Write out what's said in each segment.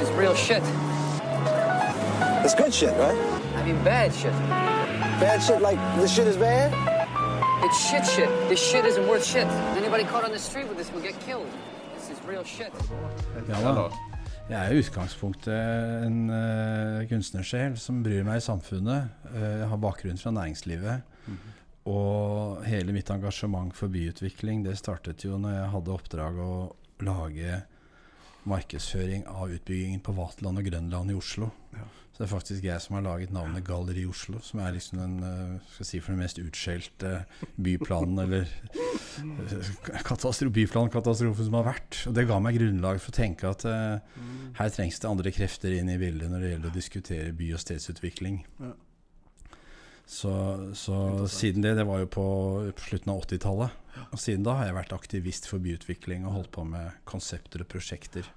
This is real shit. It's good shit, right? I mean, bad shit. Bad shit like this shit is bad? It's shit shit. This shit isn't worth shit. Anybody caught on the street with this will get killed. This is real shit. Ja da. Jeg er i utgangspunktet en uh, kunstnersjel som bryr meg i samfunnet. Uh, jeg har bakgrunn fra næringslivet. Og hele mitt engasjement for byutvikling det startet jo når jeg hadde oppdrag å lage markedsføring av utbyggingen på Vaterland og Grønland i Oslo. Så det er faktisk jeg som har laget navnet Galleri Oslo, som er liksom den, uh, skal si for den mest utskjelte byplanen eller katastrof, byplankatastrofen som har vært. Og det ga meg grunnlag for å tenke at uh, her trengs det andre krefter inn i bildet når det gjelder å diskutere by- og stedsutvikling. Ja. Så, så siden det, det var jo på, på slutten av 80-tallet. Og siden da har jeg vært aktivist for byutvikling og holdt på med konsepter og prosjekter.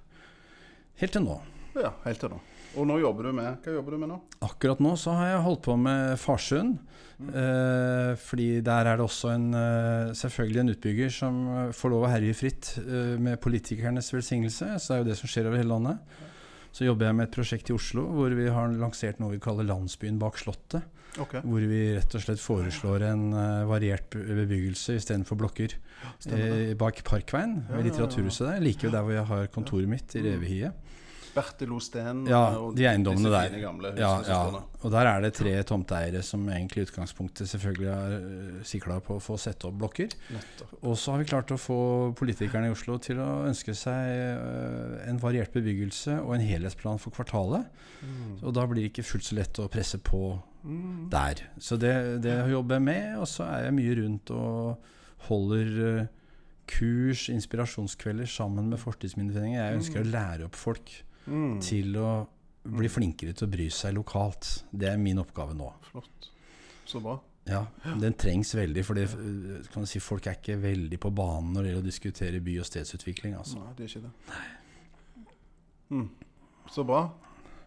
Helt til nå. Ja, helt til nå. Og nå jobber du med Hva jobber du med nå? Akkurat nå så har jeg holdt på med Farsund. Eh, fordi der er det også en, eh, selvfølgelig en utbygger som eh, får lov å herje fritt eh, med politikernes velsignelse. Så det er jo det som skjer over hele landet. Så jobber jeg med et prosjekt i Oslo hvor vi har lansert noe vi kaller Landsbyen bak Slottet. Okay. Hvor vi rett og slett foreslår en uh, variert bebyggelse istedenfor blokker. Eh, bak Parkveien, ved litteraturhuset der. Like ved der hvor jeg har kontoret mitt, i Revehiet. Bertil Osten Ja, og de eiendommene disse der. fine gamle husene Ja, ja. Og der er det tre tomteeiere som egentlig i utgangspunktet selvfølgelig har uh, sikla på å få sette opp blokker. Nettopp. Og så har vi klart å få politikerne i Oslo til å ønske seg øh, en variert bebyggelse og en helhetsplan for kvartalet. Og da blir det ikke fullt så lett å presse på Mm. der. Så det, det jobber jeg med. Og så er jeg mye rundt og holder øh, kurs, inspirasjonskvelder sammen med Fortidsminneforeningen. Jeg ønsker å lære opp folk Mm. til å bli flinkere til å bry seg lokalt. Det er min oppgave nå. Flott. Så bra. Ja, Den trengs veldig, for kan si, folk er ikke veldig på banen når det gjelder å diskutere by- og stedsutvikling. Altså. Nei, det er ikke det. Mm. Så bra.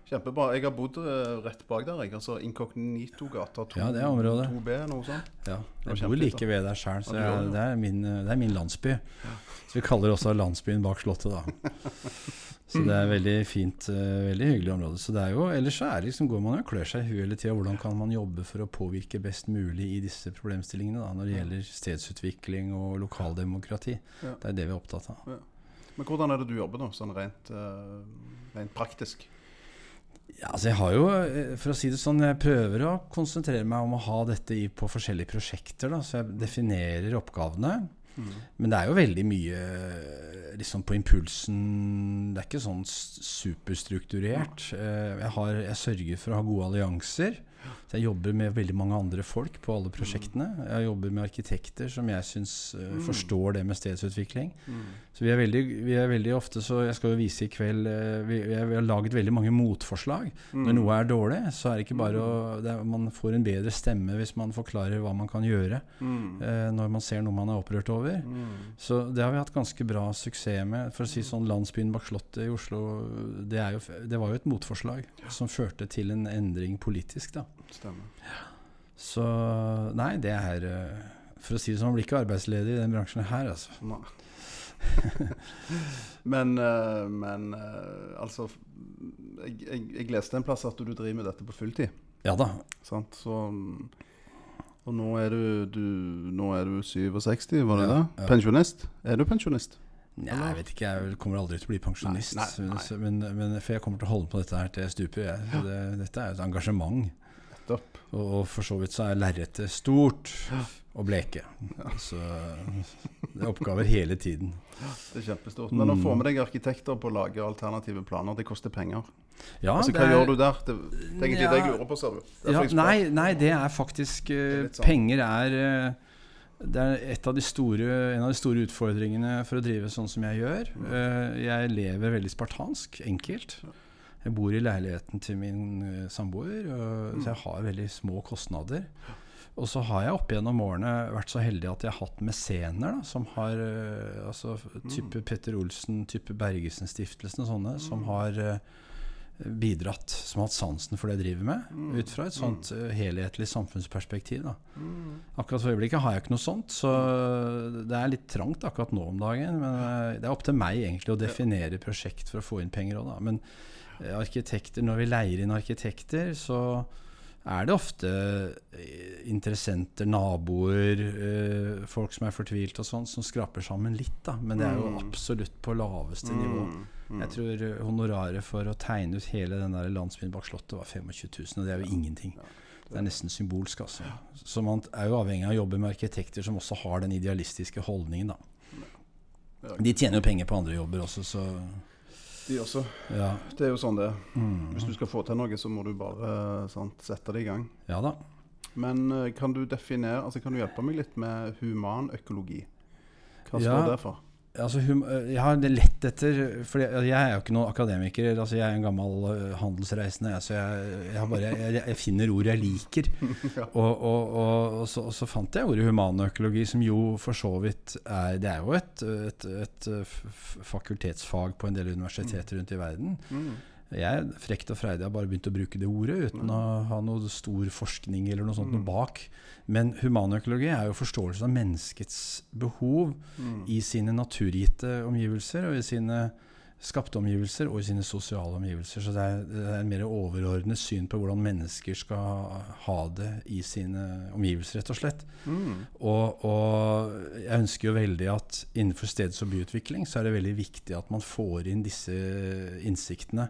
Kjempebra. Jeg har bodd eh, rett bak der. Jeg. Altså Inkognito-gata 2, Ja, det er området. 2B, noe sånt. Ja, jeg bor like ved der sjøl, så Ja, jeg, det. er min, det er min landsby. Så vi kaller det også landsbyen bak Slottet, da. Så det er veldig fint, eh, veldig hyggelig område. Så det er jo, Ellers så er det liksom, går man og klør seg i huet hele tida. Hvordan kan man jobbe for å påvirke best mulig i disse problemstillingene da, når det gjelder stedsutvikling og lokaldemokrati. Ja. Det er det vi er opptatt av. Men hvordan er det du jobber, da? Sånn rent, eh, rent praktisk? Ja, altså jeg har jo, eh, for å si det sånn, jeg prøver å konsentrere meg om å ha dette i, på forskjellige prosjekter. Da, så jeg definerer oppgavene. Men det er jo veldig mye eh, liksom på impulsen. Det er ikke sånn superstrukturert. Eh, Jeg, har, jeg sørger for å ha gode allianser. Så jeg jobber med veldig mange andre folk på alle prosjektene. Jeg jobber med arkitekter som jeg syns uh, forstår det med stedsutvikling. Så vi er, veldig, vi er veldig ofte så Jeg skal jo vise i kveld uh, Vi, vi har laget veldig mange motforslag. Når noe er dårlig, så er det ikke bare å er, Man får en bedre stemme hvis man forklarer hva man kan gjøre uh, når man ser noe man er opprørt over. Så det har vi hatt ganske bra suksess med. For å si sånn Landsbyen bak Slottet i Oslo, det, jo, det var jo et motforslag som førte til en endring politisk, da. Stemmer. Så nei, det er eh, For å si det sånn, man blir ikke arbeidsledig i den bransjen her, altså. Nei. men eh, men eh, altså jeg, jeg, jeg leste en plass at du driver med dette på fulltid. Ja da. Sant? Så, og nå er du, du Nå er du 67, var det Ja, det? ja. Pensjonist? Er du pensjonist? Nei, jeg vet ikke, jeg kommer aldri til å bli pensjonist. Nei, nei, nei. Men, men, for jeg kommer til å holde på dette her til jeg stuper. Jeg. Det, dette er et engasjement. Og, for så vidt så er lerretet stort og bleke. Så det er oppgaver hele tiden. Det er kjempestort. Men å Mm. få med deg arkitekter på å lage alternative planer, det koster penger. Ja, altså, Hva er- gjør du der? Det, det er egentlig Ja. det jeg lurer på, ser du. Ja, nei, nei, det er faktisk det er sånn. Penger er eh, Det er av de store, en av de store utfordringene for å drive sånn som jeg gjør. Eh, jeg lever veldig spartansk, enkelt. Jeg bor i leiligheten til min eh, samboer, og, så jeg har veldig små kostnader. Og så har jeg opp gjennom årene vært så heldig at jeg har hatt mesener da, som har eh, altså type Petter Olsen, type Bergesen-stiftelsen og sånne, som har eh, bidratt, som har hatt sansen for det jeg driver med, ut fra et sånt eh, helhetlig samfunnsperspektiv. Da. Akkurat for øyeblikket har jeg ikke noe sånt, så det er litt trangt akkurat nå om dagen. Men det er opp til meg egentlig å definere prosjekt for å få inn penger òg, da. Men arkitekter, når vi leier inn arkitekter, så er det ofte eh, interessenter, naboer, øh, folk som er fortvilt og sånn, som skraper sammen litt, da. Men det er jo absolutt på laveste nivå. Jeg tror honoraret for å tegne ut hele den der landsbyen bak Slottet var 25 000, og det er jo ingenting. Det er nesten symbolsk, altså. Så man er jo avhengig av å jobbe med arkitekter som også har den idealistiske holdningen, da. De tjener jo penger på andre jobber også, så De også. ja. Det er jo sånn det er. Hvis du skal få til noe, så må du bare sant, sette det i gang. Ja da. Men eh, kan du definere, altså kan du hjelpe meg litt med human økologi? Hva Ja. står det for? Altså, hum, jeg har det lett etter For jeg er jo ikke noen akademiker. Altså, jeg er en gammel øh, handelsreisende. Så jeg, jeg, har bare, jeg, jeg finner ord jeg liker. og, og, og, og, så, og så fant jeg ordet humanøkologi, som jo for så vidt er Det er jo et, et, et, f- fakultetsfag på en del universiteter rundt i verden. Jeg frekt og freidig har bare begynt å bruke det ordet uten å ha noe stor forskning eller noe sånt noe bak. Men humanøkologi er jo forståelsen av menneskets behov i sine naturgitte omgivelser og i sine skapte omgivelser og i sine sosiale omgivelser. Så det er, det er en mer overordnet syn på hvordan mennesker skal ha det i sine omgivelser, rett og slett. Og, og jeg ønsker jo veldig at innenfor steds- og byutvikling så er det veldig viktig at man får inn disse innsiktene.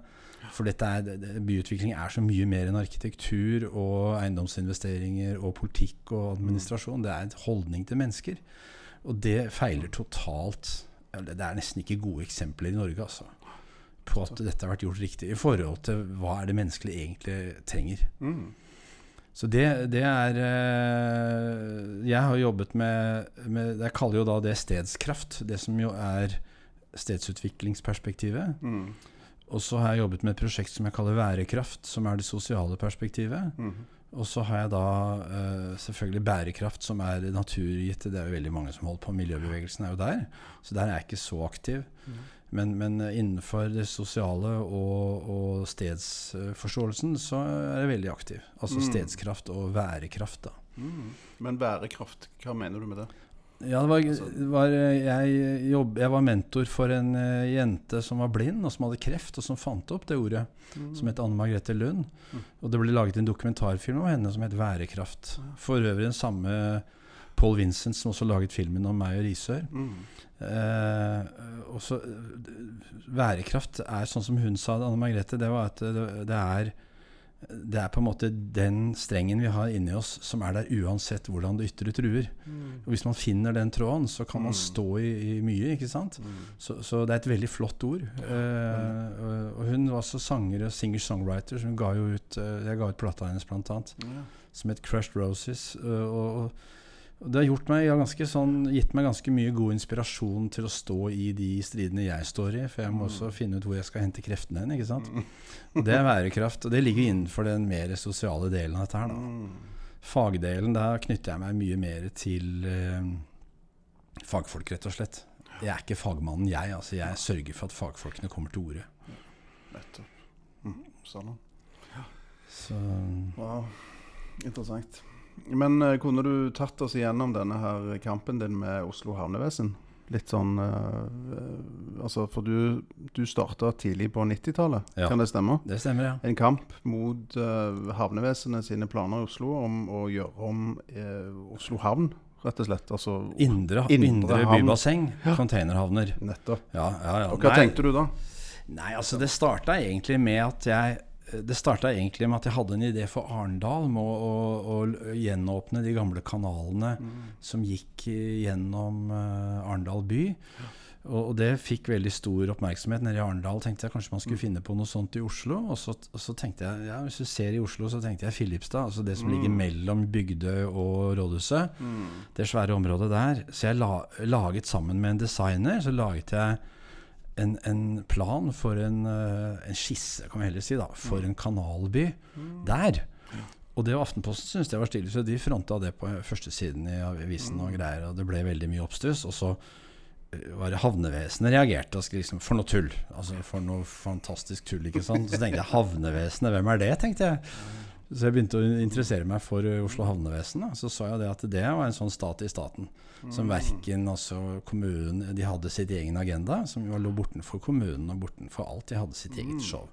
For er, byutvikling er så mye mer enn arkitektur og eiendomsinvesteringer og politikk og administrasjon. Det er en holdning til mennesker. Og det feiler totalt. Det er nesten ikke gode eksempler i Norge altså, på at dette har vært gjort riktig i forhold til hva er det menneskelige egentlig trenger. Så det, det er eh, Jeg har jobbet med, med Jeg kaller jo da det stedskraft. Det som jo er stedsutviklingsperspektivet. Og så har jeg jobbet med et prosjekt som jeg kaller værekraft, som er det sosiale perspektivet. Og så har jeg da uh, selvfølgelig bærekraft, som er naturgitt. Det er jo veldig mange som holder på. Miljøbevegelsen er jo der. Så der er jeg ikke så aktiv. Men, men eh, innenfor det sosiale og, og stedsforståelsen så er jeg veldig aktiv. Altså stedskraft og værekraft, da. Men bærekraft, hva mener du med det? Ja, det var, det var, eh, jeg, jobb, jeg var mentor for en uh, jente som var blind, og som hadde kreft, og som fant opp det ordet, som het Anne Margrethe Lund. Og det ble laget en dokumentarfilm om henne som het 'Værekraft'. For øvrig den samme Paul Vincent som også laget filmen om meg og Risør. Mm. Uh, så, værekraft er sånn som hun sa det, Anne Margrethe, det var at det, det er det er på en måte den strengen vi har inni oss som er der uansett hvordan det ytre truer. Og Hvis man finner den tråden, så kan man stå i, i mye. ikke sant? Så, så det er et veldig flott ord. Eh, og- hun var også sanger og singer-songwriter. Hun ga jo ut eh, Jeg ga ut plata hennes blant annet, som het 'Crushed Roses'. eh, og og det har gjort meg, ja, ganske sånn, gitt meg ganske mye god inspirasjon til å stå i de stridene jeg står i. For jeg må også finne ut hvor jeg skal hente kreftene hen. ikke sant? Og det er værekraft. Og det ligger innenfor den mer sosiale delen av dette her. da. Fagdelen, der knytter jeg meg mye mer til eh, fagfolk, rett og slett. Jeg er ikke fagmannen, jeg. altså Jeg sørger for at fagfolkene kommer til orde. Nettopp. Mm, sånn. Så Wow. Interessant. Men eh, kunne du tatt oss igjennom denne her kampen din med Oslo havnevesen? Litt sånn eh, Altså, for du, du starta tidlig på 90-tallet, Ja. kan det stemme? det stemmer, ja. En kamp mot uh, havnevesenet sine planer i Oslo om å gjøre om uh, Oslo havn, rett og slett. Altså Indre, Indre indre bybasseng, bybasseng, containerhavner. Nettopp. Ja, ja, ja. Og hva Nei. tenkte du da? Nei, altså det starta egentlig med at jeg det starta egentlig med at jeg hadde en idé for Arendal med å, å, å gjenåpne de gamle kanalene som gikk gjennom uh, Arendal by. Og, og det fikk veldig stor oppmerksomhet nede i Arendal. Tenkte jeg kanskje man skulle finne på noe sånt i Oslo. Og så, og så tenkte jeg, ja, hvis du ser i Oslo, så tenkte jeg Filipstad. Altså det som ligger mellom Bygdøy og Rådhuset. Det svære området der. Så jeg la, laget sammen med en designer, så laget jeg en, en plan for en, eh, en skisse, kan vi heller si, da, for en kanalby der. Og det var Aftenposten syntes det var stilig, så de fronta det på førstesiden i avisen og greier. Og det ble veldig mye oppstuss. Og så var det havnevesenet reagerte og skrev liksom For noe tull. Altså For noe fantastisk tull, ikke sant. Så tenkte jeg havnevesenet, hvem er det, tenkte jeg. Så jeg begynte å interessere meg for eh, Oslo havnevesen. Da. Så så jeg det at det var en sånn stat i staten. Som verken altså kommunen De hadde sitt egen agenda, som jo lå bortenfor kommunen og bortenfor alt. De hadde sitt eget show.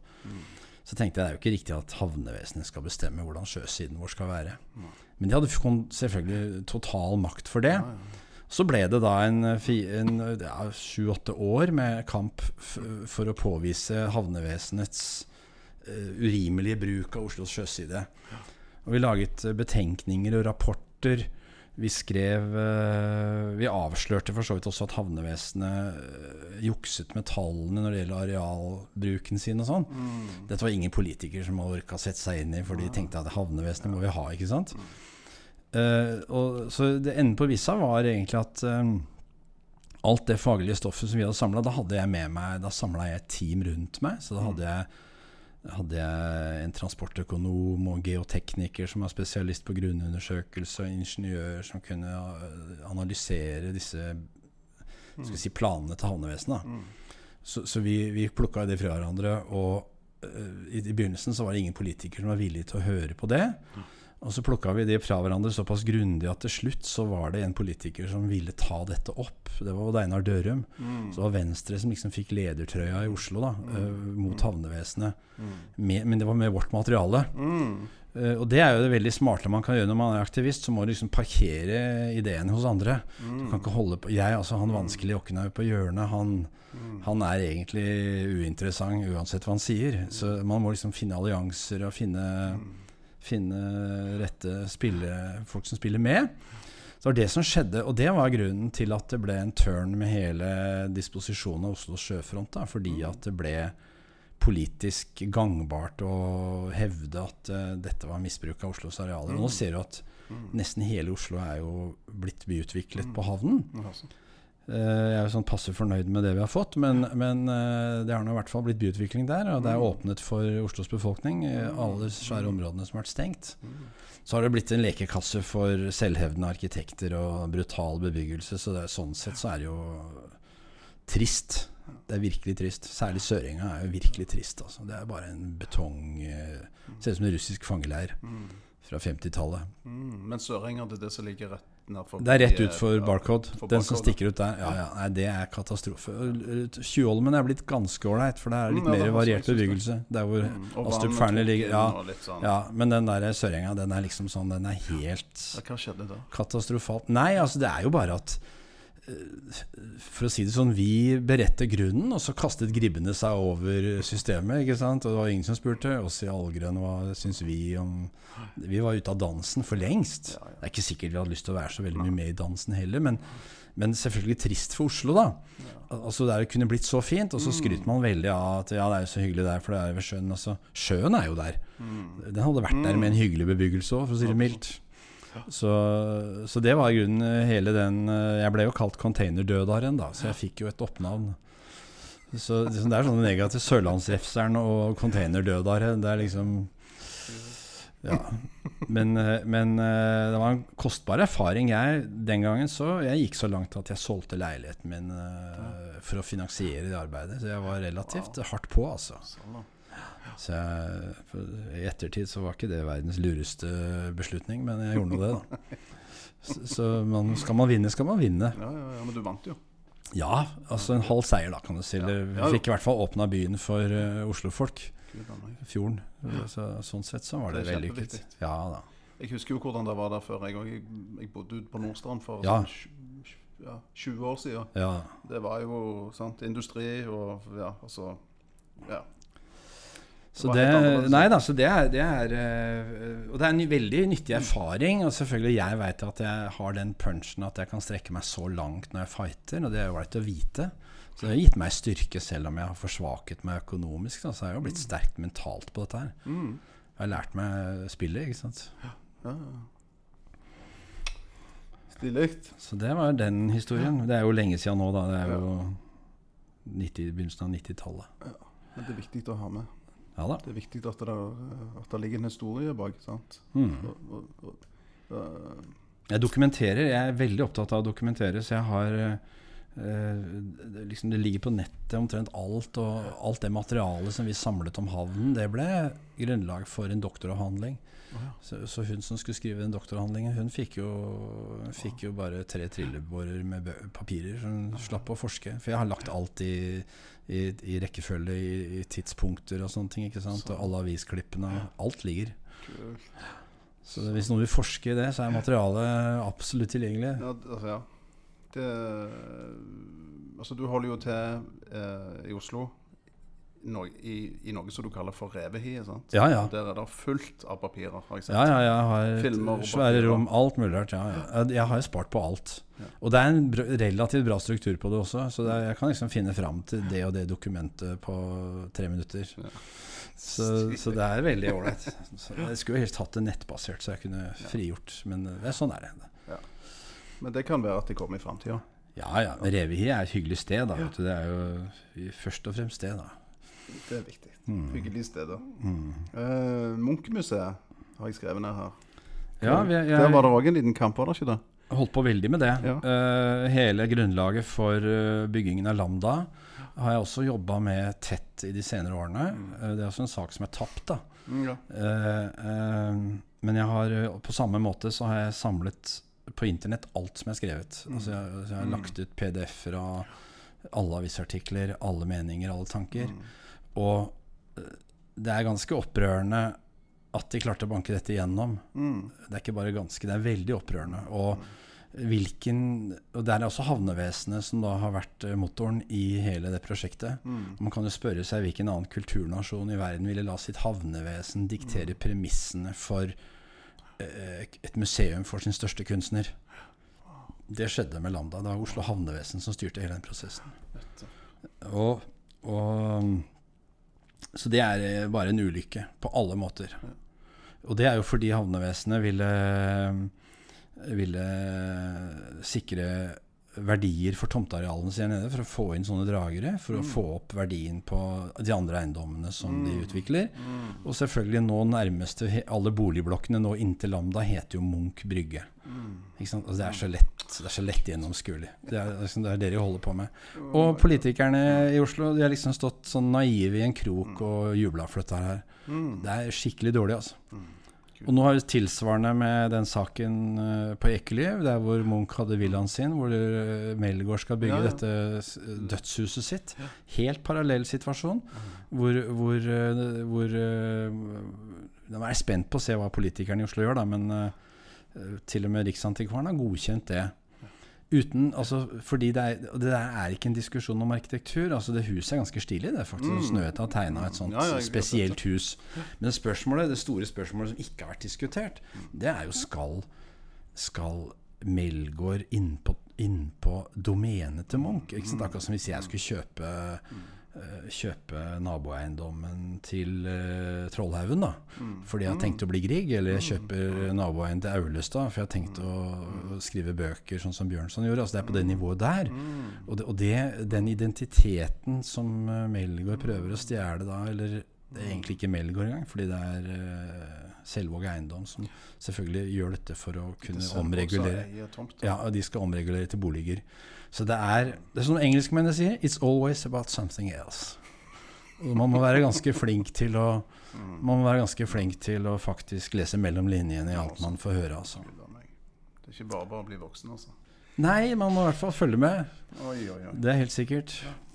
Så tenkte jeg det er jo ikke riktig at havnevesenet skal bestemme hvordan sjøsiden vår skal være. Men de hadde selvfølgelig total makt for det. Så ble det da en en, eh, ja, sju-åtte år med kamp for å påvise havnevesenets urimelige bruk av Oslos sjøside. Og vi laget eh, betenkninger og rapporter. Vi skrev eh, Vi avslørte for så vidt også at havnevesenet eh, jukset med tallene når det gjelder arealbruken sin og sånn. Dette var ingen politikere som orka sette seg inn i, for de tenkte at havnevesenet må vi ha, ikke sant. Uh, og, så det enden på vissa var egentlig at um, alt det faglige stoffet som vi hadde samla, da hadde jeg med meg Da samla jeg et team rundt meg. Så da hadde jeg hadde jeg en transportøkonom og geotekniker som var spesialist på grunnundersøkelse, og ingeniør som kunne eh, analysere disse si, planene til havnevesenet. Mm. Så, så vi, vi plukka det fra hverandre, og uh, i, i begynnelsen så var det ingen politikere som var villige til å høre på det. Og så plukka vi det fra hverandre såpass grundig at til slutt så var det en politiker som ville ta dette opp. Det var Odd Einar Dørum. Så det var Venstre som liksom fikk ledertrøya i Oslo da, eh, mot havnevesenet. Med, men det var med vårt materiale. Uh, og det er jo det veldig smarte man kan gjøre når man er aktivist. Så må du liksom parkere ideene hos andre. Du kan ikke holde på Jeg, altså han vanskelige Okkenhaug på hjørnet, han, han er egentlig uinteressant uansett hva han sier. Så man må liksom finne allianser og finne finne rette spille, folk som spiller med. Så det var det som skjedde, og det var grunnen til at det ble en turn med hele disposisjonen av Oslos sjøfront. Da, fordi at det ble politisk gangbart å hevde at uh, dette var misbruk av Oslos arealer. Og nå ser du at nesten hele Oslo er jo blitt byutviklet på havnen. Eh, Jeg er jo sånn passe fornøyd med det vi har fått, men, men eh, det har nå i hvert fall blitt byutvikling der. Og det er åpnet for Oslos befolkning, alle svære områdene som har vært stengt. Så har det blitt en lekekasse for selvhevdende arkitekter og brutal bebyggelse. Så det er, sånn sett så er det jo trist. Det er virkelig trist. Særlig Sørenga er jo virkelig trist. Altså. Det er bare en betong eh, Ser ut som en russisk fangeleir fra 50-tallet. Mm, men Sørenga, det er det som ligger rett Det er rett utfor Barcode. Den som stikker ut der. Ja, ja, nei, det er katastrofe. Tjuvholmen er blitt ganske ålreit, for det er litt Mm, mer er variert bebyggelse. Der hvor Mm, Astrup Fearnley ligger. Ja, sånn. ja, men den der Sørenga, den er liksom sånn Den er helt Ja, Hva skjedde da? katastrofalt. Nei, altså det er jo bare at eh, For å si det sånn, vi beredte grunnen, og så kastet gribbene seg over systemet. ikke sant? Og det var ingen som spurte oss i Allgrønn hva syns vi om Vi var ute av dansen for lengst. Det er ikke sikkert vi hadde lyst til å være så veldig mye med i dansen heller, men, men selvfølgelig trist for Oslo, da. Altså Det kunne blitt så fint, og så skryter man veldig av at ja, det er jo så hyggelig der, for det er ved sjøen. Altså, sjøen er jo der. Den hadde vært der med en hyggelig bebyggelse òg, for å si det mildt. Så, så det var i grunnen eh, hele den eh, Jeg ble jo kalt containerdødaren, da, så jeg fikk jo et oppnavn. Så det er sånn negativt. Sørlandsrefseren og containerdødare. Det er liksom Ja. Men, eh, men det var en kostbar erfaring. Jeg, den gangen så Jeg gikk så langt at jeg solgte leiligheten min uh, for å finansiere det arbeidet. Så jeg var relativt hardt på, altså. Sånn, da. Så jeg, I ettertid så var ikke det verdens lureste beslutning, men jeg gjorde nå det, da. Så, så man, skal man vinne, skal man vinne. Ja, ja, ja, men du vant jo. Ja, altså en halv seier, da, kan du si. Ja, fikk i hvert fall åpna byen for uh, Oslofolk. Fjorden. Så, sånn sett så var det, Det vellykket. Ja da. Jeg husker jo hvordan det var der før. Jeg, jeg, jeg bodde ute på Nordstrand for Ja. sånn, tj- tj- ja, 20 år siden. Ja. Det var jo sant, industri og ja, altså Ja. Så det, nei da, så det er, det er eh, Og det er en veldig nyttig erfaring. Og selvfølgelig jeg vet at jeg har den punchen at jeg kan strekke meg så langt når jeg fighter, og det er jo ålreit å vite. Så det har gitt meg styrke selv om jeg har forsvaket meg økonomisk. Da, så har jeg jo blitt sterkt mentalt på dette her. Mm. Jeg har lært meg spillet, ikke sant. ja, ja. Stilig. Så det var den historien. Det er jo lenge siden nå, da. Det er jo 90, begynnelsen av 90-tallet. Men det er viktig å ha med. Ja. Det er viktig at det, at det ligger en historie bak. sant? Mm. Og, og, og, uh, Jeg dokumenterer. Jeg er veldig opptatt av å dokumentere, så jeg har eh, liksom, det ligger på nettet omtrent alt, og alt det materialet som vi samlet om havnen, det ble grunnlag for en doktoravhandling. Så, så hun som skulle skrive den doktoravhandlingen, hun fikk jo, fikk jo bare tre trillebårer med papirer, så hun slapp å forske. For jeg har lagt alt i, i, i rekkefølge, i, i tidspunkter og sånne ting. ikke sant? Og alle avisklippene. Alt ligger. Kult. Så hvis noen vil forske i det, så er materialet absolutt tilgjengelig. Ja, altså, ja. Det Altså, du holder jo til eh, i Oslo no, i, i noe som du kaller for revehiet? Ja, ja. Der er det fullt av papirer, har jeg sett. Ja, ja, jeg har Filmer svære rom, alt mulig rart. Ja, ja. Jeg har spart på alt. Og det er en br relativt bra struktur på det også, så det er, jeg kan liksom finne fram til det og det dokumentet på tre minutter. Så, så det er veldig ålreit. Jeg skulle helst hatt det nettbasert, så jeg kunne frigjort, men det er sånn er det. Men det kan være at det kommer i framtida. Ja ja, Revehi er et hyggelig sted, da. Det er jo først og fremst det, da. Det er viktig. Mm. Hyggelige steder. Uh, Munchmuseet har jeg skrevet ned her. Ja, vi, jeg, Der var det òg en liten kamp, var det ikke det? holdt på veldig med det. Ja. Uh, hele grunnlaget for eh, byggingen av Lambda har jeg også jobba med tett i de senere årene. Uh, det er også en sak som er tapt, da. Mm, ja. Uh, men jeg har på samme måte så har jeg samlet på internett alt som er skrevet. Altså jeg, så jeg har lagt ut PDF-er av alle avisartikler, alle meninger, alle tanker. Og eh, det er ganske opprørende at de klarte å banke dette igjennom. Mm. Det er ikke bare ganske, det er veldig opprørende. Og hvilken Og det er også havnevesenet som da har vært eh, motoren i hele det prosjektet. Man kan jo spørre seg hvilken annen kulturnasjon i verden ville la sitt havnevesen diktere premissene for eh, et museum for sin største kunstner. Det skjedde med Lambda. Det var Oslo havnevesen som styrte hele den prosessen. Og, og Så det er eh, bare en ulykke på alle måter. Og det er jo fordi havnevesenet ville, ville sikre verdier for tomtearealene sine nede for å få inn sånne dragere. For å få opp verdien på de andre eiendommene som de utvikler. Og selvfølgelig nå nærmeste Alle boligblokkene nå inntil Lambda heter jo Munch brygge. Ikke sant? Altså det er så lett Det er så lett gjennomskuelig. Det er, liksom, det er det de holder på med. Og politikerne i Oslo De har liksom stått sånn naive i en krok og jubla for dette her. Det er skikkelig dårlig, altså. Og nå har vi tilsvarende med den saken eh, på Ekeliv, der hvor Munch hadde villaen sin, hvor uh, Melgaard skal bygge Ja, ja. dette dødshuset sitt. Helt parallell situasjon, hvor, hvor, eh, hvor eh, Nå er jeg spent på å se hva politikerne i Oslo gjør, da, men eh, til og med Riksantikvaren har godkjent det. Uten, altså, fordi det, er, det der er ikke en diskusjon om arkitektur. altså Det huset er ganske stilig. Det er faktisk Snøhetta har tegna et sånt Mm. Ja, ja, spesielt hus. Men spørsmålet, det store spørsmålet som ikke har vært diskutert, det er jo skal, skal Melgaard innpå inn domenet til Munch? Ikke sant? Akkurat som hvis jeg skulle kjøpe eh, Kjøpe naboeiendommen til uh, Trollhaugen, da. Fordi jeg har tenkt å bli Grieg. Eller jeg kjøper naboeien til Aulestad, for jeg har tenkt å, å skrive bøker, sånn som Bjørnson gjorde. Altså Det er på det nivået der. Og, det, og det, den identiteten som uh, Melgaard prøver å stjele da, eller det er egentlig ikke Melgaard engang, fordi det er uh, Selvåg Eiendom som selvfølgelig gjør dette for å kunne omregulere. Ja, de skal omregulere til boliger. Så det er Det er som engelskmennene sier It's always about something else. Og man må være ganske flink til å Man må være ganske flink til å faktisk lese mellom linjene i alt man får høre, altså. Det er ikke bare bare å bli voksen, altså. Nei, man må i hvert fall følge med. Oi, oi, oi. Det er helt sikkert.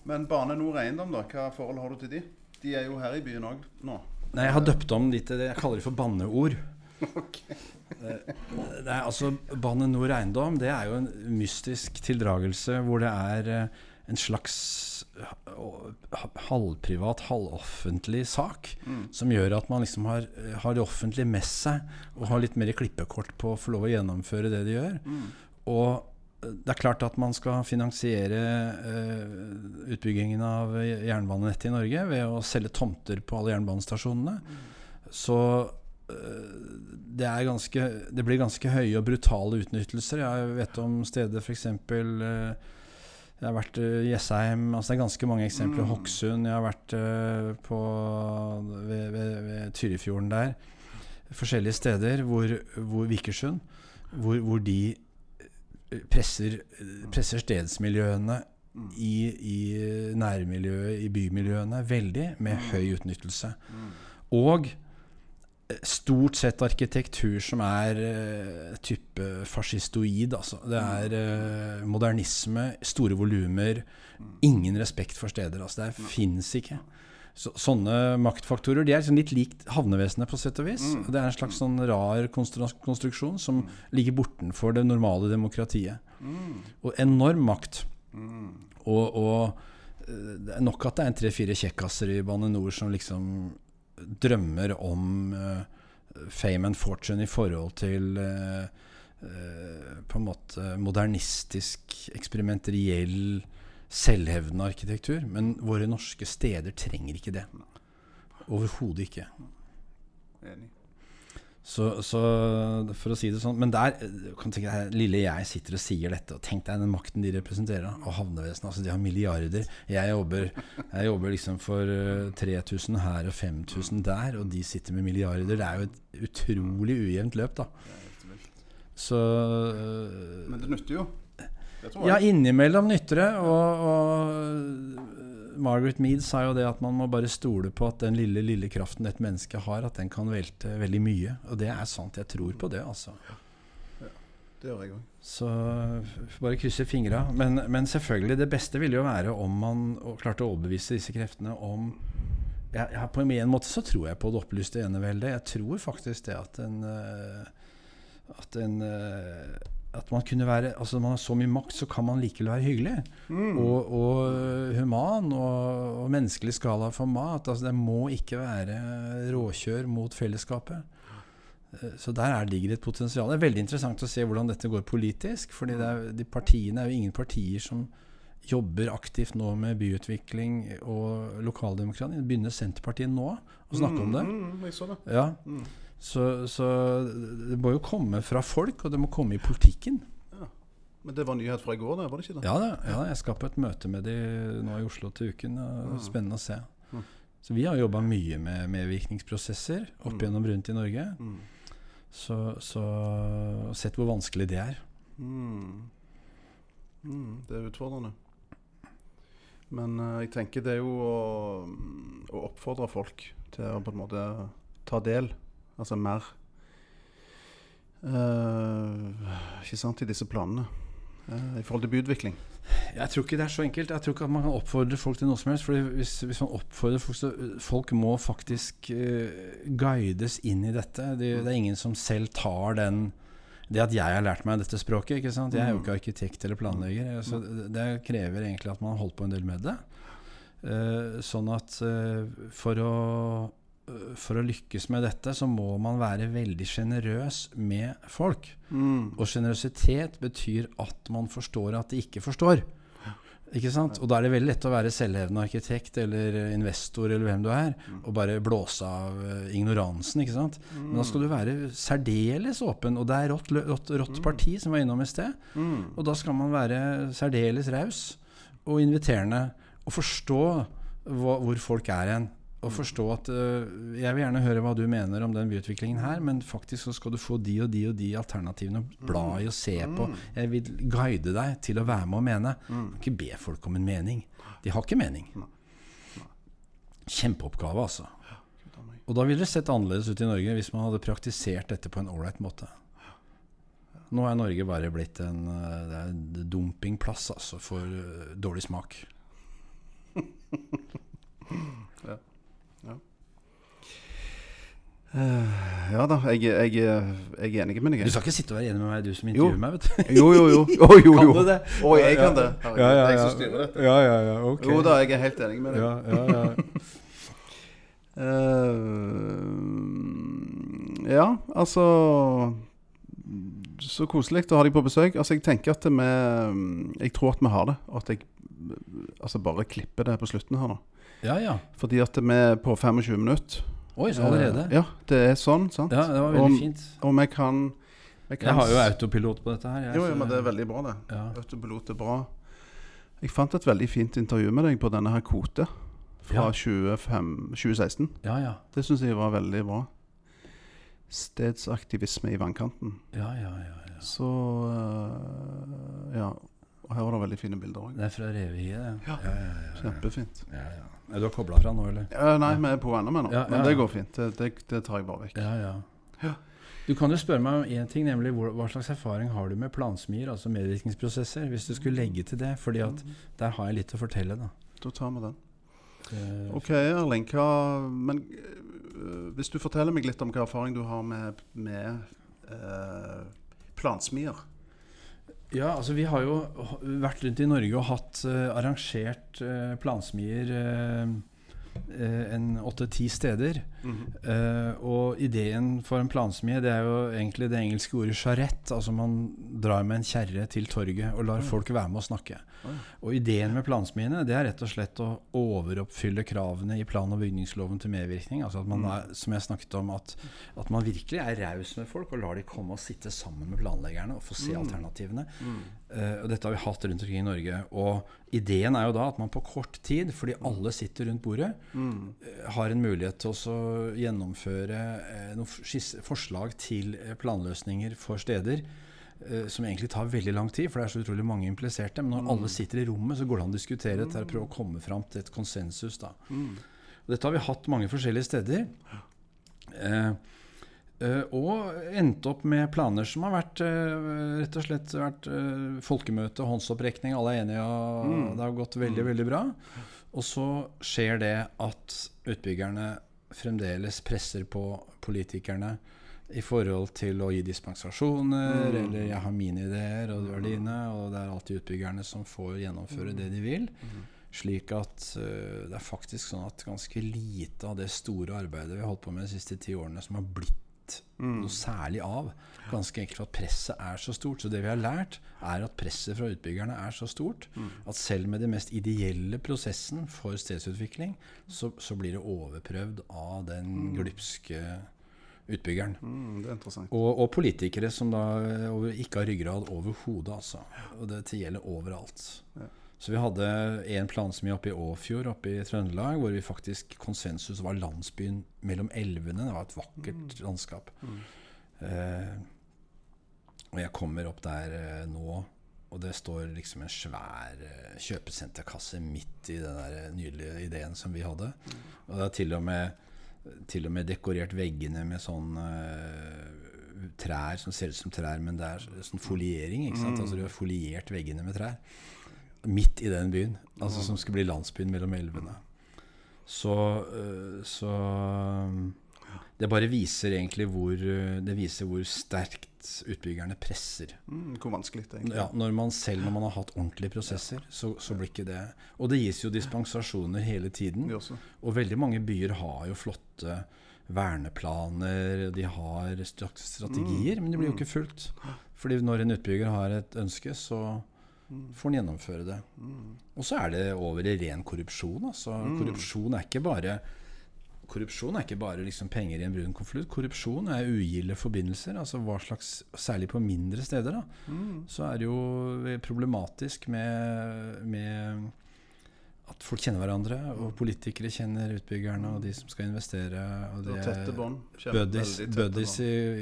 Men Bane Nor Eiendom, da? Hva forhold har du til de? De er jo her i byen òg nå. Nei, jeg har døpt om de til det jeg kaller det for banneord. Det det er altså Bane Nor Eiendom det er jo en mystisk tildragelse hvor det er eh, en slags halvprivat, halvoffentlig sak som gjør at man liksom har, har det offentlige med seg og har litt mer klippekort på å få lov å gjennomføre det de gjør. Og eh, det er klart at man skal finansiere eh, utbyggingen av jernbanenettet i Norge ved å selge tomter på alle jernbanestasjonene. Så eh, det, er ganske, det blir ganske høye og brutale utnyttelser. Jeg vet om steder f.eks. Uh, jeg har vært i Jessheim altså Det er ganske mange eksempler. Hokksund. Jeg har vært eh, på, ved, ved, ved Tyrifjorden der. Forskjellige steder hvor, hvor Vikersund. Hvor, hvor de presser, presser stedsmiljøene i, i nærmiljøet, i bymiljøene, veldig, med høy utnyttelse. Og eh, stort sett arkitektur som er uh, type fascistoid. Altså. Det er uh, modernisme, store volumer, ingen respekt for steder. Altså. Det fins ikke. Så, sånne maktfaktorer de er liksom litt likt havnevesenet på sett og vis. Mm. Det er en slags sånn rar konstruksjon som ligger bortenfor det normale demokratiet. Mm. Og enorm makt. Og, og eh, det er nok at det er en tre-fire kjekkaser i Bane NOR som liksom drømmer om eh, fame and fortune i forhold til uh, uh, på en måte modernistisk, eksperimenteriell, selvhevdende arkitektur. Men våre norske steder trenger ikke det. Overhodet ikke. Så, så for å si det sånn Men der kan du tenke deg, lille jeg sitter og sier dette, og tenk deg den makten de representerer. Og havnevesenet. Altså, de har milliarder. Jeg jobber, jeg jobber liksom for eh, 3000 her og 5000 der, og de sitter med milliarder. Det er jo et utrolig ujevnt løp, da. Så eh, Men det nytter jo. Ja, innimellom nytter det. Og, og Margaret Mead sa jo det at man må bare stole på at den lille, lille kraften et menneske har, at den kan velte veldig mye. Og det er sant. Jeg tror på det, altså. Det gjør jeg òg. Så bare krysse fingra. Men, men selvfølgelig, det beste ville jo være om man klarte å overbevise disse kreftene om ja, ja, På en måte så tror jeg på det opplyste eneveldet. Jeg tror faktisk det at en eh, At en eh, at man kunne være Altså man har så mye makt, så kan man likevel være hyggelig. Og, og øh, human og, og menneskelig skala for mat. Altså det må ikke være råkjør mot fellesskapet. Eh, Så der er, ligger et potensial. Det er veldig interessant å se hvordan dette går politisk. fordi er, de partiene er jo ingen partier som jobber aktivt nå med byutvikling og lokaldemokrati. Det begynner Senterpartiet nå å snakke om det. Mm, jeg så det. Ja. Så, så det må jo komme fra folk, og det må komme i politikken. Men det var nyhet fra i går, da, var det ikke det? Ja, da, ja jeg skal på et møte med de nå i Oslo til uken. Og Spennende å se. Så vi har jobba mye med medvirkningsprosesser opp gjennom rundt i Norge. Så, så sett hvor vanskelig det er. Mm. Mm, det er utfordrende. Men uh, jeg tenker det er jo å, å oppfordre folk til å på en måte ta del, altså mer uh, Ikke sant, i disse planene. uh, I forhold til byutvikling. Jeg tror ikke det er så enkelt. Jeg tror ikke at man kan oppfordre folk til noe som helst. Fordi hvis, hvis man oppfordrer folk, så folk må faktisk uh, guides inn i dette. Det, det er ingen som selv tar den Det at jeg har lært meg dette språket. ikke sant? Jeg er jo ikke arkitekt eller planlegger. Så det, det krever egentlig at man har holdt på en del med det. Uh, sånn at uh, for å for å lykkes med dette, så må man være veldig sjenerøs med folk. Og sjenerøsitet betyr at man forstår at de ikke forstår. Ikke sant? Og da er det veldig lett å være selvhevende arkitekt eller investor eller hvem du er, og bare blåse av eh, ignoransen. ikke sant? Men da skal du være særdeles åpen, og det er rått, rått, rått parti som var innom i sted. Og da skal man være særdeles raus og inviterende, og forstå hva, hvor folk er hen. Og forstå at øh, Jeg vil gjerne høre hva du mener om den byutviklingen her, men faktisk så skal du få de og de og de alternativene å bla i og se på. Jeg vil guide deg til å være med og mene. Mm. ikke be folk om en mening. De har ikke mening. Kjempeoppgave, altså. Og da ville det sett annerledes ut i Norge hvis man hadde praktisert dette på en ålreit måte. Nå er Norge bare blitt en, det er en dumpingplass altså, for øh, dårlig smak. Ja da, jeg, jeg, jeg er enig med deg. Du skal ikke sitte og være enig med meg, du som Jo. intervjuer meg, vet du. Jo, jo, jo. Oh, jo, Kan du det? Å, jeg kan det. Herregud, Ja, ja, Jeg ja. som styrer dette. Ja, ja, ja, ok. Jo da, jeg er helt enig med deg. Ja, ja, ja. uh, ja, altså Så koselig å ha deg på besøk. Altså, jeg tenker at vi Jeg tror at vi har det. Og at jeg altså bare klipper det på slutten her nå. ja, ja. Fordi at vi på 25 minutter. Oi, så allerede? Eh, ja, det er sånn, sant? Ja, det var veldig og, fint. Og vi kan, vi kan Jeg har jo autopilot på dette her. jeg, Jo, jo, men det er veldig bra, det. Ja. Autopilot er bra. Jeg fant et veldig fint intervju med deg på denne her Kote fra Ja. 25, 2016. Ja, ja. Det syns jeg var veldig bra. stedsaktivisme i vannkanten. Ja, ja, ja. ja. Så eh, Ja. Og her var det veldig fine bilder òg. Det er fra Revehiet, det. Ja. Ja, ja, ja, Kjempefint. ja, ja. Ja, Du har kobla fra nå, eller? Ja, nei, vi er på ennå men det går fint. Det, det, det tar jeg bare vekk. Ja, ja. Ja. Du kan jo spørre meg om én ting, nemlig hva slags erfaring har du med plansmier, altså medvirkningsprosesser, hvis du skulle legge til det? fordi at der har jeg litt å fortelle, da. Da tar vi den. Eh, Ok, Erling. Hva Men øh, hvis du forteller meg litt om hva erfaring du har med, med øh, plansmier. Ja, altså vi har jo vært rundt i Norge og hatt uh, arrangert uh, plansmier eh, en åtte-ti steder. Eh, og ideen for en plansmie det er jo egentlig det engelske ordet charrette. Altså man drar med en kjerre til torget og lar folk være med å snakke. Og ideen med plansmiene det er rett og slett å overoppfylle kravene i plan- og bygningsloven til medvirkning. Altså at man er, som jeg snakket om, at, at man virkelig er raus med folk og lar de komme og sitte sammen med planleggerne og få se alternativene. Eh, og dette har vi hatt rundt omkring i Norge. Og ideen er jo da at man på kort tid, fordi alle sitter rundt bordet, mm. har en mulighet til å gjennomføre eh, noen forslag til eh, planløsninger for steder. eh, Som egentlig tar veldig lang tid, for det er så utrolig mange impliserte. Men når alle sitter i rommet, så går det an å diskutere dette og prøve å komme fram til et konsensus. Da. Og dette har vi hatt mange forskjellige steder. Eh, eh, og endte opp med planer som har vært eh, rett og slett vært eh, folkemøte, håndsopprekning, alle er enige, og det har gått veldig, veldig bra. Og så skjer det at utbyggerne fremdeles presser på politikerne i forhold til å gi dispensasjoner, eller jeg har mine ideer, og du har dine, og det er alltid utbyggerne som får gjennomføre det de vil. Slik at eh, det er faktisk sånn at ganske lite av det store arbeidet vi har holdt på med de siste ti årene, som har blitt noe særlig av. Ganske enkelt for at presset er så stort. Så det vi har lært, er at presset fra utbyggerne er så stort at selv med den mest ideelle prosessen for stedsutvikling, så, så blir det overprøvd av den glupske utbyggeren. Mm, det er interessant. Og, og politikere som da over, ikke har ryggrad overhodet, altså. Og dette gjelder overalt. Så vi hadde en plansmie oppe i Åfjord oppe i Trøndelag, hvor vi faktisk konsensus var landsbyen mellom elvene. Det var et vakkert landskap. Eh, og jeg kommer opp der eh, nå, og det står liksom en svær eh, kjøpesenterkasse midt i den der nydelige ideen som vi hadde. Og det er til og med til og med dekorert veggene med sånn eh, trær som ser ut som trær, men det er sånn foliering. ikke sant? Altså Du har foliert veggene med trær. Midt i den byen. Altså Som skal bli landsbyen mellom elvene. Så, eh, så Det bare viser egentlig hvor eh, Det viser hvor sterkt utbyggerne presser. Mm, hvor vanskelig det egentlig Ja, når man selv når man har hatt ordentlige prosesser, så, så blir ikke det Og det gis jo dispensasjoner hele tiden. Og veldig mange byer har jo flotte verneplaner, de har strategier, strategier, men de blir jo ikke fulgt. Fordi når en utbygger har et ønske, så får han gjennomføre det. Og så er det over i ren korrupsjon. Altså. Korrupsjon er ikke bare Korrupsjon er ikke bare liksom penger i en brun konvolutt. Korrupsjon er ugilde forbindelser. Altså hva slags, særlig på mindre steder. Da, Så er det jo problematisk med, med at folk kjenner hverandre, og politikere kjenner utbyggerne og de som skal investere. Og Det det tette bånd. Buddies,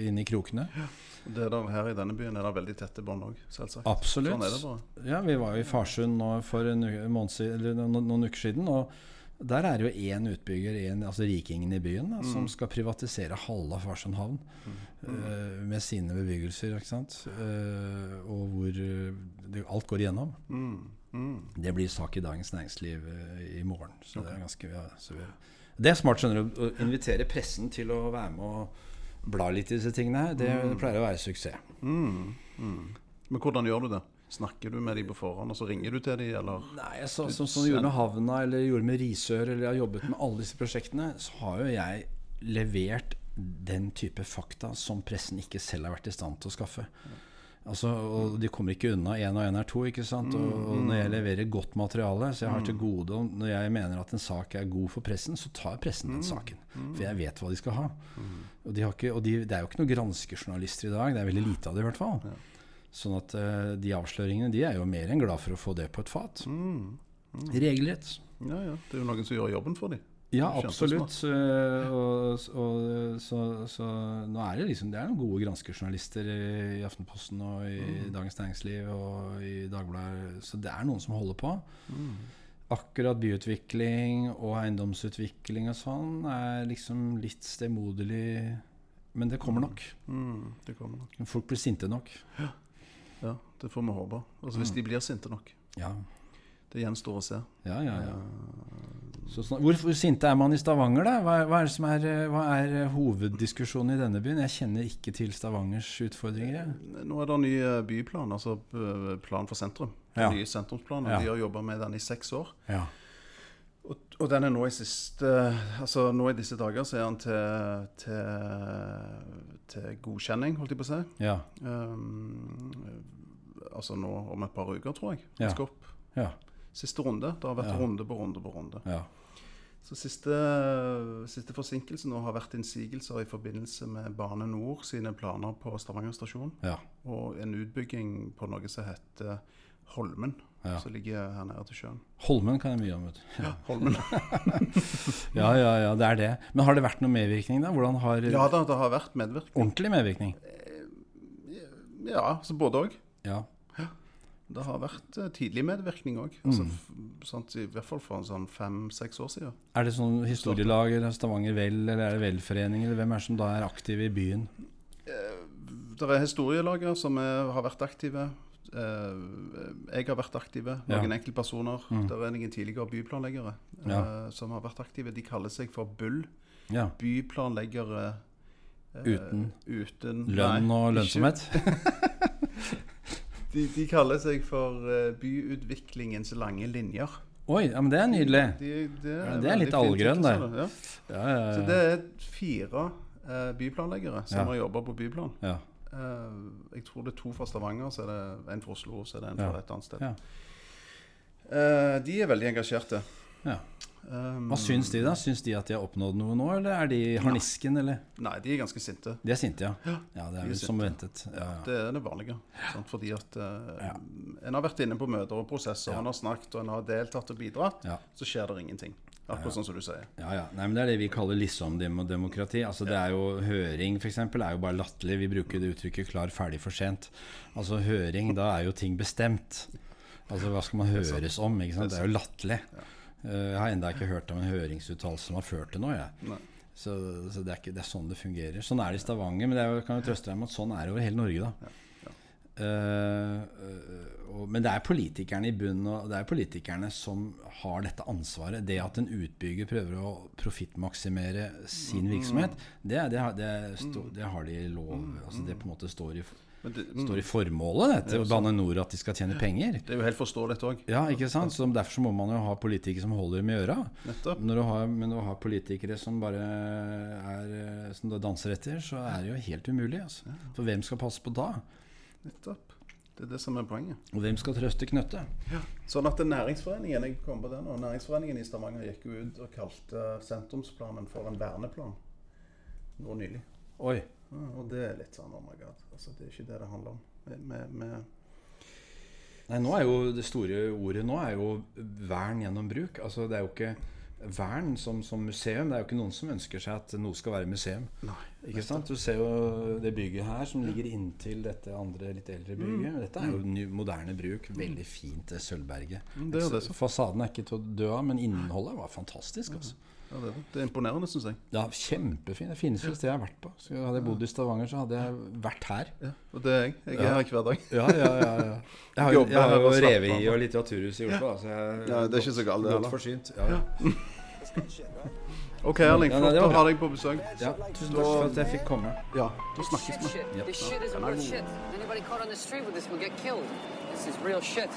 inn i krokene. Det er der, her i denne byen er det veldig tette bånd òg, selvsagt. Absolutt. Sånn det. Ja, vi var jo i Farsund nå for siden, eller noen, uker siden. Og der er det jo én utbygger, en, altså rikingen i byen, da, som skal privatisere halve Farsund havn eh, med sine bebyggelser. ikke sant? Uh, og hvor eh, det, alt går igjennom. Mm, mm. Det blir sak i Dagens Næringsliv eh, i morgen. Så det er ganske ja, Det er smart skjønner du, å invitere pressen til å være med og bla litt i disse tingene. her. Det pleier å være suksess. Mm, mm. Men hvordan gjør du det? Snakker du med dem på forhånd, og så ringer du til dem, eller? Nei, så, Sånn som jeg gjorde med Havna eller gjorde med Risør, eller jeg har jobbet med alle disse prosjektene, så har jo jeg levert den type fakta som pressen ikke selv har vært i stand til å skaffe. Altså, og De kommer ikke unna. Én og én er to. ikke sant? Og, og når jeg leverer godt materiale, så jeg har til gode og Når jeg mener at en sak er god for pressen, så tar pressen den saken. For jeg vet hva de skal ha. Og, de har ikke, og de, det er jo ikke noen granskejournalister i dag. Det er veldig lite av det, i hvert fall. Sånn at uh, de avsløringene de er jo mer enn glad for å få det på et fat. Regelrett. Ja, ja. Det er jo noen som gjør jobben for dem. Ja, absolutt. Eh, Og, og, så, så nå er det liksom Det er noen gode granskerjournalister i Aftenposten og i Mm. Dagens Næringsliv og i Dagbladet. Så det er noen som holder på. Mm. Akkurat byutvikling og eiendomsutvikling og sånn er liksom litt stemoderlig. Men det kommer nok. Mm, det kommer nok. Folk blir sinte nok. Ja, det får vi håpe. Altså Hvis de blir sinte nok. Ja, Det gjenstår å se. ja, ja. ja. Så snak- hvor, hvor sinte er man i Stavanger, da? Hva, hva, er, det som er, eh, hva er eh, hoveddiskusjonen i denne byen? Jeg kjenner ikke til Stavangers utfordringer. jeg. Nå er det ny eh, byplan, altså eh, plan for sentrum. Ja. Ny sentrumsplan. og Ja. De har jobba med den i seks år. Ja. Og, og den er nå i siste Altså nå i disse dager så er den til, til, til godkjenning, holdt jeg på å si. Ja. Um, altså nå om et par uker, tror jeg. Den skal opp. Ja. Siste runde. Det har vært Ja. runde på runde på runde. ja. Så siste, siste forsinkelse nå har vært innsigelser i forbindelse med Bane Nor sine planer på Stavanger stasjon. ja. Og en utbygging på noe som heter Holmen, Ja. som ligger her nede til sjøen. Holmen kan jeg mye om. vet du. Ja, Holmen. Ja, ja, ja, det er det. Men har det vært noe medvirkning, da? Hvordan har ja da, det har vært medvirkning. Ordentlig medvirkning? Ja, så både òg. Ja. Det har vært eh, tidlig medvirkning òg. Altså, mm. I hvert fall for en sånn fem-seks år siden. Er det sånn historielag eller Stavanger Vel, eller er det velforening, eller hvem er det som da er aktive i byen? Det er historielager som er, har vært aktive. Eh, jeg har vært aktive. Ja. enkeltpersoner. Mm. Det er noen tidligere byplanleggere eh, Ja. som har vært aktive. De kaller seg for BULL. Ja. Byplanleggere eh, Uten uten lønn og lønnsomhet? De, de kaller seg for eh, byutviklingens lange linjer. Oi, ja, men det er nydelig. De, det, Ja, det er litt allgrønn, det. sa. Ja. Ja, ja, Så det er fire uh, byplanleggere som har jobba på byplan. ja. Eh, jeg tror det er to fra Stavanger, så er det en fra Oslo, så er det en fra et annet sted. Ja. Eh, de er veldig engasjerte. Ja. Um, Hva syns de, da? Syns de at de har oppnådd noe nå, eller er de harnisken, eller? Nei, de er ganske sinte. De er sinte, ja. Ja, det de er vel som ventet. Ja, ja. Det er det vanlige. Sant? Fordi at uh, en har vært inne på møter og prosesser, Ja. en har snakket og en har deltatt og bidratt, så skjer det ingenting. Akkurat sånn som du sier. Ja, ja. Nei, men Det er det vi kaller liksom-demokrati. Altså, det er jo Høring eksempel, er jo bare latterlig. Vi bruker det uttrykket 'klar, ferdig, for sent'. Altså Høring, da er jo ting bestemt. Altså Hva skal man høres om? ikke sant? Det er jo latterlig. Eh, Jeg har enda ikke hørt om en høringsuttalelse som har ført til noe. Jeg. Så, så det, er ikke, det er sånn det fungerer. Sånn er det i Stavanger, men det er kan jo trøste deg med at sånn er det over hele Norge. da Ja. Uh, og, Men det er politikerne i bunnen og det er politikerne som har dette ansvaret. Det at en utbygger prøver å profittmaksimere sin virksomhet, det, det, det, det har de lov altså Det på en måte står i, det, står i formålet det, til Bane Nor at de skal tjene penger. det er jo helt forståelig, òg. Ja, ikke sant? Så Derfor så må man jo ha politikere som holder dem i øra. Nettopp. Når du har, men å ha politikere som bare er, eh, som du danser etter, så er det jo helt umulig. Altså. For hvem skal passe på da? Nettopp. Det er det som er poenget. Og hvem skal trøste knøttet? Sånn at Næringsforeningen jeg kom på det nå, Næringsforeningen i Stavanger gikk jo ut og kalte sentrumsplanen for en verneplan nå nylig. Oi. Og det er litt sånn oh my god. Altså, det er ikke det det handler om. Med, med, Nei, nå er jo det store ordet nå er jo vern gjennom bruk. Altså det er jo ikke vern som, som museum. Det er jo ikke noen som ønsker seg at noe skal være museum. Nei. Ikke sant? Du ser jo det bygget her som ligger inntil dette andre litt eldre bygget. Dette er jo ny, moderne bruk. Veldig fint, det Sølvberget. Mm, det er det Fasaden er ikke til å dø av, men innholdet var fantastisk. Altså. Ja, det, det. er imponerende, syns jeg. Ja, kjempefint. Det fineste stedet jeg har vært på. Så hadde jeg bodd i Stavanger, så hadde jeg vært her. Ja, og det er jeg. Jeg er Ja. her hver dag. Ja, ja, ja, ja. Jeg har, Jobber jeg har jo og slapper revet i og Litteraturhuset i Oslo. så jeg Ja, det er ikke så galt, det Godt forsynt. Ja, ja. OK, Erling. Ja, Flott å ha deg på besøk. ja. Tusen takk for at jeg fikk komme. Ja, da snakkes vi. killed. This is real shit.